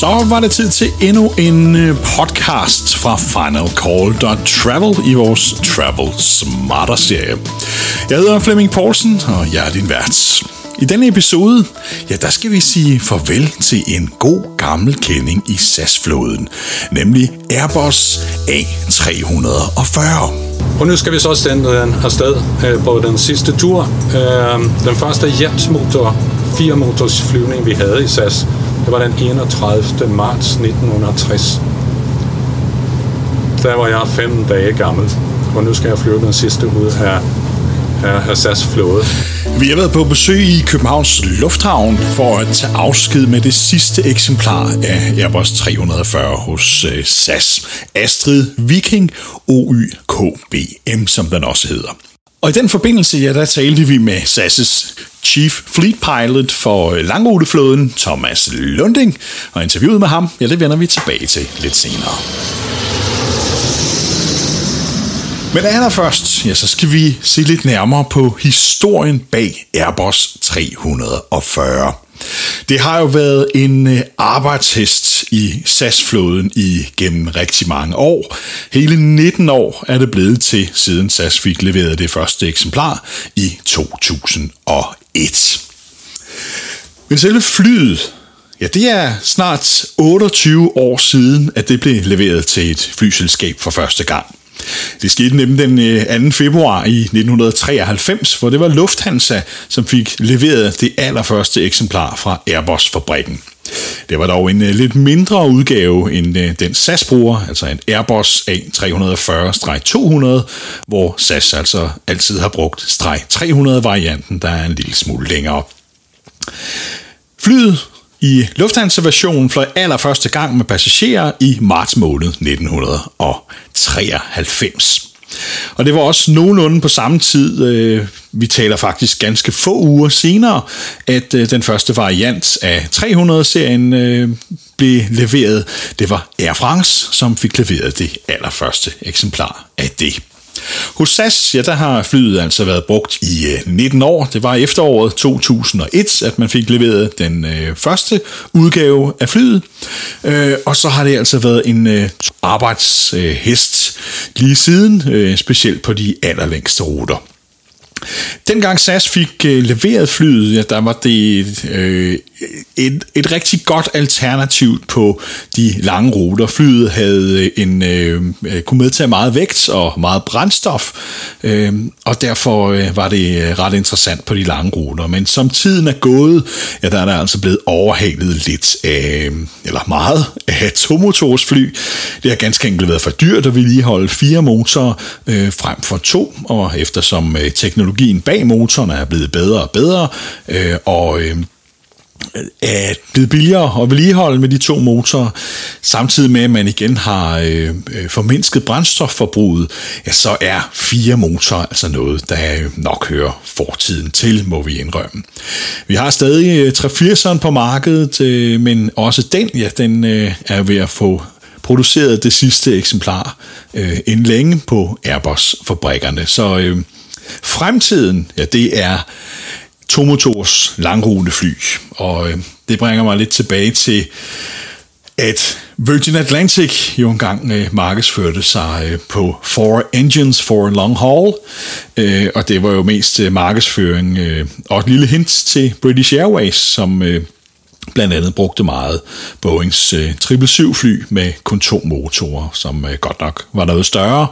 Så var det tid til endnu en øh, podcast fra Final Call Travel i vores Travel Smarter serie. Jeg hedder Flemming Poulsen, og jeg er din vært. I denne episode, ja, der skal vi sige farvel til en god gammel kending i SAS-flåden, nemlig Airbus A340. Og nu skal vi så sende den øh, afsted øh, på den sidste tur. Den første jetmotor, fire motors flyvning, vi havde i SAS, det var den 31. marts 1960. Der var jeg fem dage gammel, og nu skal jeg flyve den sidste ud af, af, SAS flåde. Vi har været på besøg i Københavns Lufthavn for at tage afsked med det sidste eksemplar af Airbus 340 hos øh, SAS. Astrid Viking OYKBM, som den også hedder. Og i den forbindelse, ja, der talte vi med SAS' Chief Fleet Pilot for øh, langruteflåden, Thomas Lunding, og interviewet med ham, ja, det vender vi tilbage til lidt senere. Men allerførst, ja, så skal vi se lidt nærmere på historien bag Airbus 340. Det har jo været en øh, arbejdshest i SAS-flåden i gennem rigtig mange år. Hele 19 år er det blevet til, siden SAS fik leveret det første eksemplar i 2001. Men selve flyet, ja, det er snart 28 år siden, at det blev leveret til et flyselskab for første gang. Det skete nemlig den øh, 2. Februar i 1993, hvor det var Lufthansa, som fik leveret det allerførste eksemplar fra Airbus-fabrikken. Det var dog en øh, lidt mindre udgave end øh, den SAS bruger, altså en Airbus A340-200, hvor SAS altså altid har brugt streg 300-varianten, der er en lille smule længere. Flyet i Lufthansa-versionen fløj allerførste gang med passagerer i marts måned 1993. Og det var også nogenlunde på samme tid, øh, vi taler faktisk ganske få uger senere, at øh, den første variant af 300-serien øh, blev leveret. Det var Air France, som fik leveret det allerførste eksemplar af det. Hos SAS, ja, der har flyet altså været brugt i øh, 19 år. Det var efteråret 2001, at man fik leveret den øh, første udgave af flyet. Øh, og så har det altså været en øh, arbejdshest lige siden, øh, specielt på de allerlængste ruter. Dengang SAS fik øh, leveret flyet, ja, der var det øh, et, et rigtig godt alternativ på de lange ruter. Flyet havde øh, en, øh, øh, kunne medtage meget vægt og meget brændstof, øh, og derfor øh, var det øh, ret interessant på de lange ruter. Men som tiden er gået, ja, der er der altså blevet overhalet lidt af, eller meget af tomotorsfly. Det har ganske enkelt været for dyrt at vedligeholde fire motorer øh, frem for to, og eftersom øh, teknologien bag motoren er blevet bedre og bedre, øh, og øh, er blevet billigere at vedligeholde med de to motorer, samtidig med, at man igen har øh, øh formindsket brændstofforbruget, ja, så er fire motorer altså noget, der øh, nok hører fortiden til, må vi indrømme. Vi har stadig øh, 380'eren på markedet, øh, men også den, ja, den øh, er ved at få produceret det sidste eksemplar øh, inden længe på Airbus-fabrikkerne. Så øh, fremtiden, ja, det er tomotors langrutefly. Og øh, det bringer mig lidt tilbage til, at Virgin Atlantic jo engang øh, markedsførte sig øh, på Four Engines for Long Haul, øh, og det var jo mest øh, markedsføring øh, og et lille hint til British Airways, som øh, blandt andet brugte meget Boeings øh, 777-fly med kun to motorer, som øh, godt nok var noget større,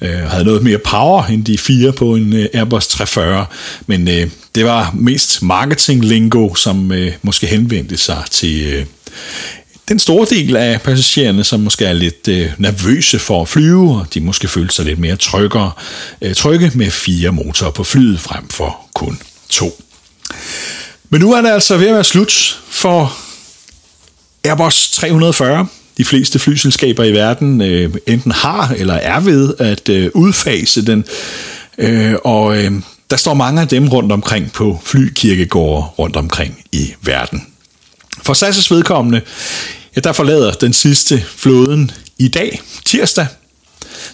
øh, havde noget mere power end de fire på en Airbus 340, men det var mest marketing-lingo, som måske henvendte sig til den store del af passagererne, som måske er lidt øh, nervøse for at flyve, og de måske føler sig lidt mere tryggere, øh, trygge med fire motorer på flyet frem for kun to. Men nu er det altså ved at være slut for Airbus 340. De fleste flyselskaber i verden øh, enten har eller er ved at øh, udfase den, øh, og øh, der står mange af dem rundt omkring på flykirkegårde rundt omkring i verden. For SAS' vedkommende, ja, der forlader den sidste flåden i dag, tirsdag.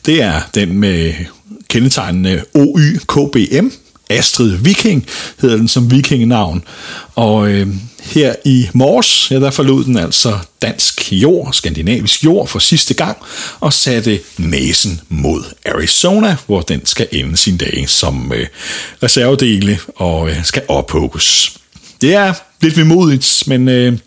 Det er den med kendetegnene OYKBM, Astrid Viking, hedder den som vikingenavn. Og øh, her i morges, ja, der forlod den altså dansk jord, skandinavisk jord for sidste gang, og satte næsen mod Arizona, hvor den skal ende sin dag som øh, reservedele og øh, skal ophugges. Det er lidt vemodigt, men øh,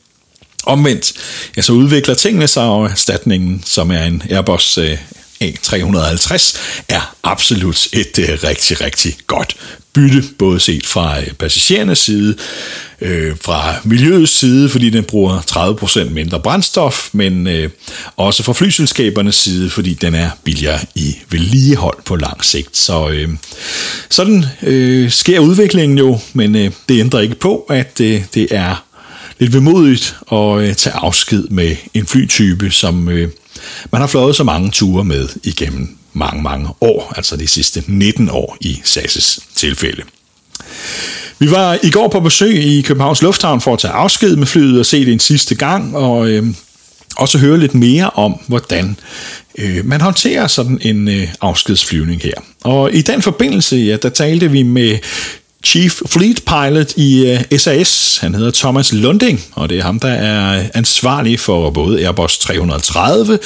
omvendt, ja, så udvikler tingene sig, og erstatningen, som er en Airbus øh, A350, er absolut et øh, rigtig, rigtig godt bytte, både set fra øh, passagerernes side, øh, fra miljøets side, fordi den bruger 30% mindre brændstof, men øh, også fra flyselskabernes side, fordi den er billigere i vedligehold på lang sigt. Så øh, sådan øh, sker udviklingen jo, men øh, det ændrer ikke på, at øh, det er lidt vemodigt at øh, tage afsked med en flytype, som øh, man har fløjet så mange ture med igennem mange, mange år, altså de sidste 19 år i SAS' tilfælde. Vi var i går på besøg i Københavns Lufthavn for at tage afsked med flyet og se det en sidste gang, og øh, også høre lidt mere om, hvordan øh, man håndterer sådan en øh, afskedsflyvning her. Og i den forbindelse, ja, der talte vi med Chief Fleet Pilot i øh, SAS. Han hedder Thomas Lunding, og det er ham, der er ansvarlig for både Airbus 330,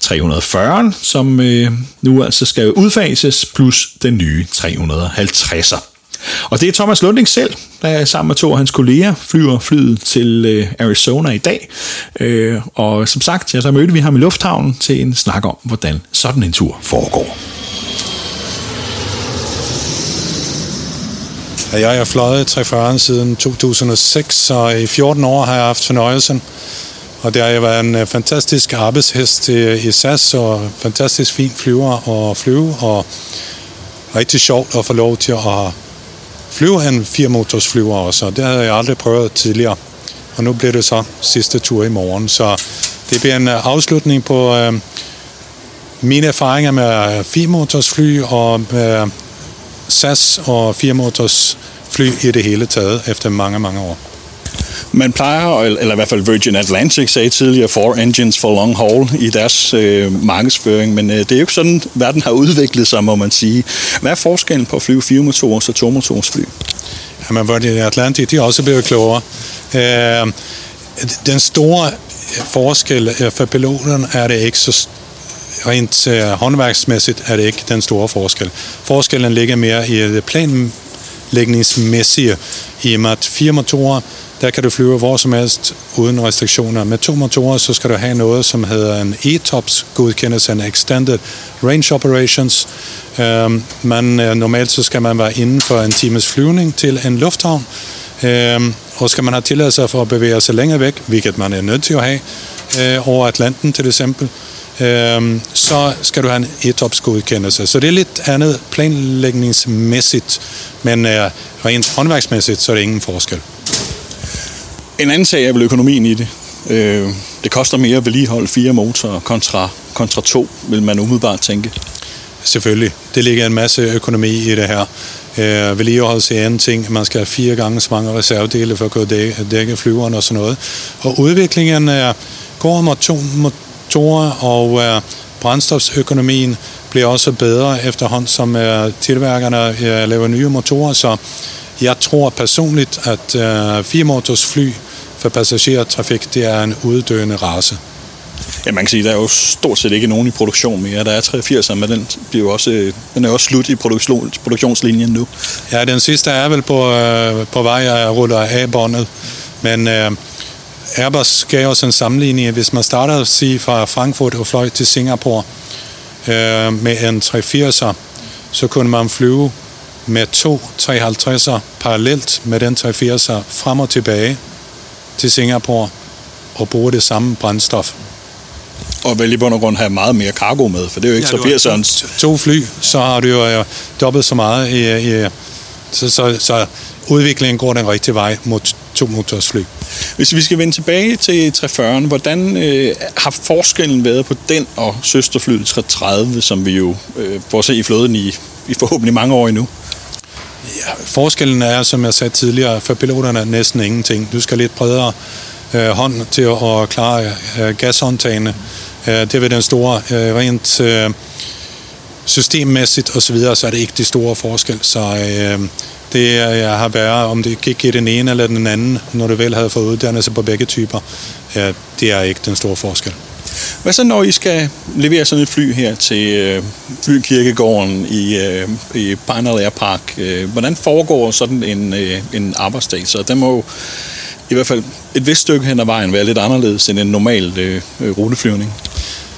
340, som øh, nu altså skal udfases, plus den nye 350'er. Og det er Thomas Lunding selv, der sammen med to af hans kolleger flyver flyet til øh, Arizona i dag. Øh, og som sagt, ja, så mødte vi ham i lufthavnen til en snak om, hvordan sådan en tur foregår. Jeg har fløjet 340 siden 2006, så i 14 år har jeg haft fornøjelsen. Og det har været en øh, fantastisk arbejdshest i SAS, og fantastisk fin flyver og flyve, og rigtig sjovt at få lov til at flyve en firemotors flyver også. Det havde jeg aldrig prøvet tidligere. Og nu bliver det så sidste tur i morgen. Så det bliver en øh, afslutning på øh, mine erfaringer med firemotors fly og med SAS og firemotors fly i det hele taget efter mange, mange år. Man plejer, eller i hvert fald Virgin Atlantic sagde tidligere, four engines for long haul i deres øh, markedsføring, men øh, det er jo ikke sådan, verden har udviklet sig, må man sige. Hvad er forskellen på at flyve fire motors og to motors fly? Jamen, Virgin Atlantic, de er også blevet klogere. Øh, den store forskel øh, for piloten er det ikke så rent øh, håndværksmæssigt er det ikke den store forskel. Forskellen ligger mere i det planlægningsmæssige, i og med at fire motorer, der kan du flyve hvor som helst uden restriktioner. Med to motorer, så skal du have noget, som hedder en ETOPS godkendelse, en Extended Range Operations. Øhm, man, øh, normalt så skal man være inden for en times flyvning til en lufthavn, øhm, og skal man have tilladelse for at bevæge sig længere væk, hvilket man er nødt til at have, øh, over Atlanten til eksempel, så skal du have en ETOPS godkendelse. Så det er lidt andet planlægningsmæssigt, men øh, rent håndværksmæssigt, så er det ingen forskel. En anden sag er vel økonomien i det. Øh, det koster mere at vedligeholde fire motorer kontra, kontra to, vil man umiddelbart tænke. Selvfølgelig. Det ligger en masse økonomi i det her. Øh, vedligeholdelse er en ting. Man skal have fire gange så mange reservedele for at kunne dække, dække flyveren og sådan noget. Og udviklingen er, går mod to, mod motorer, og øh, brændstofsøkonomien bliver også bedre efterhånden, som øh, tilværkerne øh, laver nye motorer. Så jeg tror personligt, at øh, firemotors fly for passagertrafik, det er en uddøende race. Ja, man kan sige, at der er jo stort set ikke nogen i produktion mere. Der er 83, men den, bliver også, øh, den er også slut i produktion, produktionslinjen nu. Ja, den sidste er vel på, øh, på vej at rulle af båndet. Men øh, Airbus gav os en sammenligning. Hvis man starter at sige fra Frankfurt og fløj til Singapore øh, med en 380'er, så kunne man flyve med to 350'er parallelt med den 380'er frem og tilbage til Singapore og bruge det samme brændstof. Og vel i bund og grund have meget mere cargo med, for det er jo ikke ja, 380'erens... To, to fly, så har du jo øh, dobbelt så meget i, i så, så, så udviklingen går den rigtige vej mod to motorsfly. Hvis vi skal vende tilbage til 340'eren, hvordan øh, har forskellen været på den og søsterflyet 330, som vi jo øh, får se i flåden i, i forhåbentlig mange år endnu? Ja, forskellen er, som jeg sagde tidligere, for piloterne næsten ingenting. Du skal lidt bredere øh, hånd til at klare øh, gashåndtagene. Øh, det er den store øh, rent øh, systemmæssigt osv., så så er det ikke de store forskel. Så øh, det har været, om det gik i den ene eller den anden, når du vel havde fået uddannelse på begge typer. Ja, det er ikke den store forskel. Hvad så, når I skal levere sådan et fly her til øh, flykirkegården i, øh, i Pinal Air Park? Øh, hvordan foregår sådan en, øh, en arbejdsdag? Så den må jo i hvert fald et vist stykke hen ad vejen være lidt anderledes end en normal øh, øh ruteflyvning.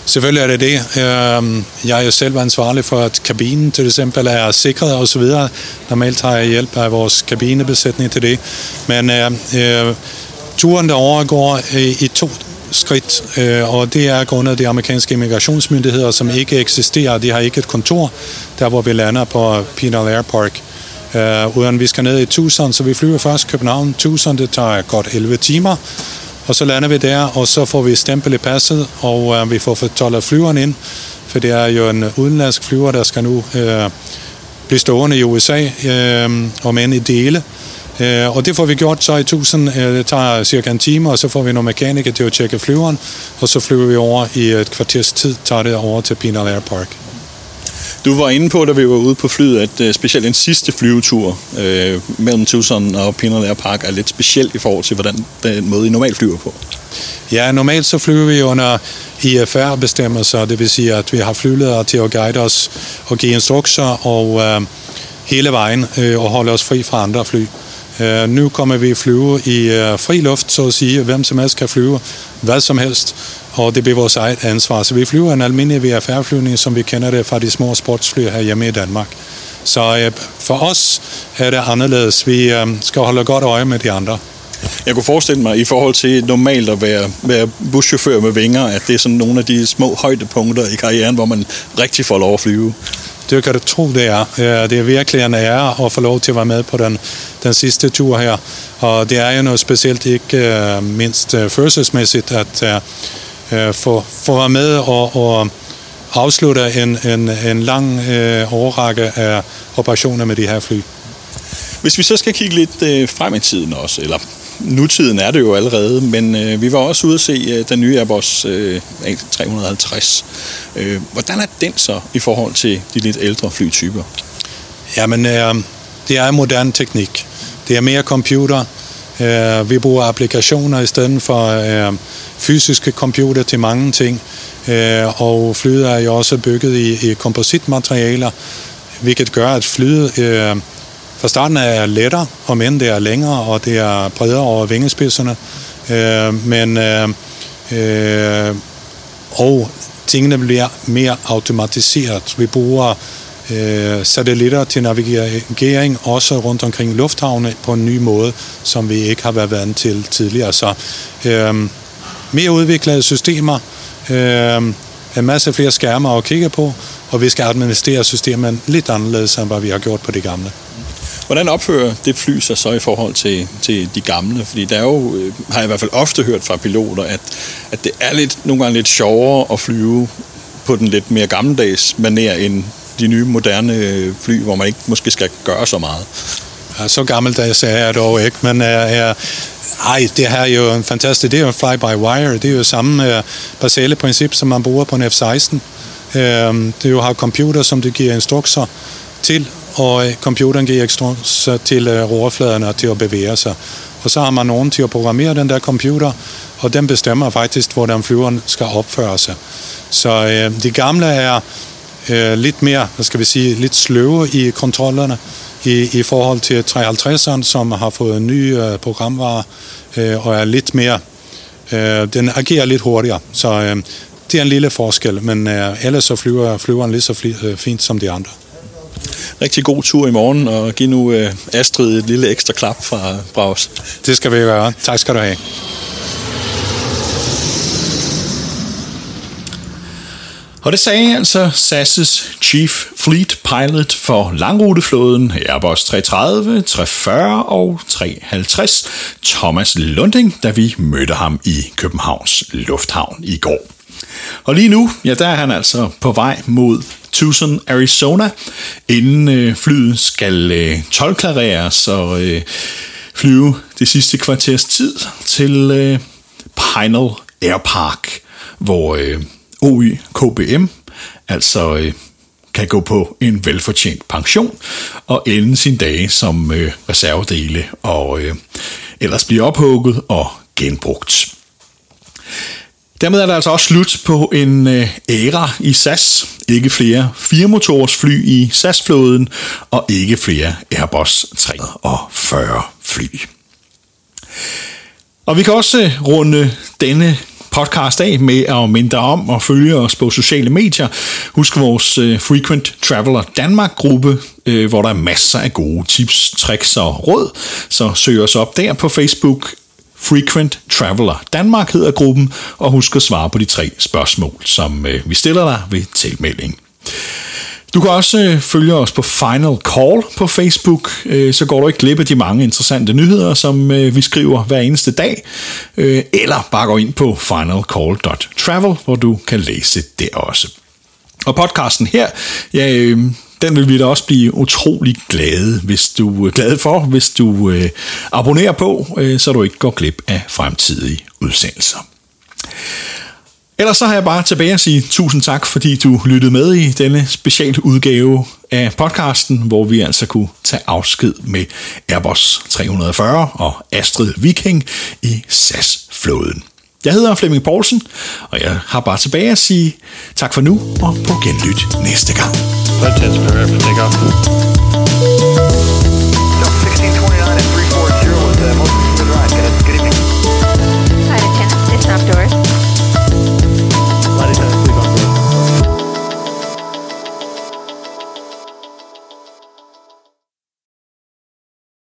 Selvfølgelig er det det. Øhm, jeg er jo selv ansvarlig for, at kabinen til eksempel er sikret og så videre. Normalt har jeg hjælp af vores kabinebesætning til det. Men øhm, øh, turen derovre går øh, i to skridt, øh, og det er grundet af de amerikanske immigrationsmyndigheder, som ikke eksisterer. De har ikke et kontor, der hvor vi lander på Penal Air Park. Øh, uden vi skal ned i Tucson, så vi flyver først København. Tucson, det tager godt 11 timer. Og så lander vi der, og så får vi stempel i passet, og øh, vi får fortollet flyveren ind, for det er jo en udenlandsk flyver, der skal nu øh, blive stående i USA, øh, om end i dele. Øh, og det får vi gjort så i 1000. øh, det tager cirka en time, og så får vi nogle mekanikere til at tjekke flyveren, og så flyver vi over i et kvarters tid, tager det over til Pinal Air Park. Du var inde på, da vi var ude på flyet, at uh, specielt den sidste flyvetur uh, mellem Tucson og Pinal Air Park er lidt speciel i forhold til, hvordan den måde, I normalt flyver på. Ja, normalt så flyver vi under IFR-bestemmelser, det vil sige, at vi har flyledere til at guide os og give instrukser og uh, hele vejen uh, og holde os fri fra andre fly. Uh, nu kommer vi flyve i øh, fri luft, så at sige. Hvem som helst kan flyve hvad som helst og det bliver vores eget ansvar. Så vi flyver en almindelig VFR-flyvning, som vi kender det fra de små sportsfly her hjemme i Danmark. Så øh, for os er det anderledes. Vi øh, skal holde godt øje med de andre. Jeg kunne forestille mig, i forhold til normalt at være, være buschauffør med vinger, at det er sådan nogle af de små højdepunkter i karrieren, hvor man rigtig får lov at flyve. Det kan du tro, det er. Det er virkelig en ære at få lov til at være med på den, den sidste tur her. Og det er jo noget specielt, ikke øh, mindst øh, følelsesmæssigt, at øh, øh, få, få være med og, og afslutte en, en, en lang øh, overrække af operationer med de her fly. Hvis vi så skal kigge lidt øh, frem i tiden også, eller nutiden er det jo allerede, men øh, vi var også ude at se øh, den nye Airbus øh, 350. Øh, hvordan er den så i forhold til de lidt ældre flytyper? Jamen, øh, det er moderne teknik. Det er mere computer. Øh, vi bruger applikationer i stedet for øh, fysiske computer til mange ting, øh, og flyet er jo også bygget i, i kompositmaterialer, hvilket gør, at flyet øh, fra starten er lettere, om end det er længere, og det er bredere over vingespidserne. Øh, men øh, øh, og tingene bliver mere automatiseret. Vi bruger øh, satellitter til navigering, også rundt omkring lufthavne på en ny måde, som vi ikke har været vant til tidligere. Så øh, mere udviklede systemer, øh, en masse flere skærme at kigge på, og vi skal administrere systemet lidt anderledes, end hvad vi har gjort på det gamle. Hvordan opfører det fly sig så i forhold til, til de gamle? Fordi der er jo, øh, har jeg i hvert fald ofte hørt fra piloter, at, at det er lidt, nogle gange lidt sjovere at flyve på den lidt mere gammeldags maner end de nye moderne øh, fly, hvor man ikke måske skal gøre så meget. Ja, så gammeldags er jeg dog ikke, men er, er, ej, det her er jo en fantastisk, det er jo fly-by-wire, det er jo samme øh, basale princip, som man bruger på en F-16. Øh, det jo har computer, som det giver instrukser til, og øh, computeren giver instrukser til uh, til at bevæge sig. Og så har man nogen til at programmere den der computer, og den bestemmer faktisk, hvordan flyveren skal opføre sig. Så øh, de gamle er øh, lidt mere, hvad skal vi sige, lidt sløve i kontrollerne, i, i forhold til 53'eren, som har fået en ny øh, programvare øh, og er lidt mere, øh, den agerer lidt hurtigere. Så øh, det er en lille forskel, men øh, ellers så flyver flyveren lige så fli, øh, fint som de andre. Rigtig god tur i morgen, og giv nu øh, Astrid et lille ekstra klap fra, os. Det skal vi gøre. Tak skal du have. Og det sagde altså SAS' Chief Fleet Pilot for langruteflåden Airbus 330, 340 og 350, Thomas Lunding, da vi mødte ham i Københavns Lufthavn i går. Og lige nu, ja, der er han altså på vej mod Tucson, Arizona, inden øh, flyet skal øh, tolklareres og øh, flyve det sidste kvarters tid til øh, Pinal Air Park, hvor øh, OY KBM, altså øh, kan gå på en velfortjent pension og ende sin dage som øh, reservedele og øh, ellers blive ophugget og genbrugt. Dermed er der altså også slut på en øh, æra i SAS. Ikke flere firemotors fly i SAS-flåden, og ikke flere Airbus 340 fly. Og vi kan også øh, runde denne podcast af med at minde om og følge os på sociale medier. Husk vores øh, Frequent Traveler Danmark-gruppe, hvor der er masser af gode tips, tricks og råd. Så søg os op der på Facebook. Frequent Traveler Danmark hedder gruppen, og husk at svare på de tre spørgsmål, som øh, vi stiller dig ved tilmelding. Du kan også øh, følge os på Final Call på Facebook, øh, så går du ikke glip af de mange interessante nyheder, som vi skriver hver eneste dag, eller bare gå ind på finalcall.travel, hvor du kan læse det også. Og podcasten her, ja, øhm, den vil vi da også blive utrolig glade, hvis du glad for, hvis du øh, abonnerer på, øh, så du ikke går glip af fremtidige udsendelser. Ellers så har jeg bare tilbage at sige tusind tak, fordi du lyttede med i denne speciale udgave af podcasten, hvor vi altså kunne tage afsked med Airbus 340 og Astrid Viking i SAS-flåden. Jeg hedder Flemming Poulsen, og jeg har bare tilbage at sige tak for nu, og på genlyt næste gang. Red for.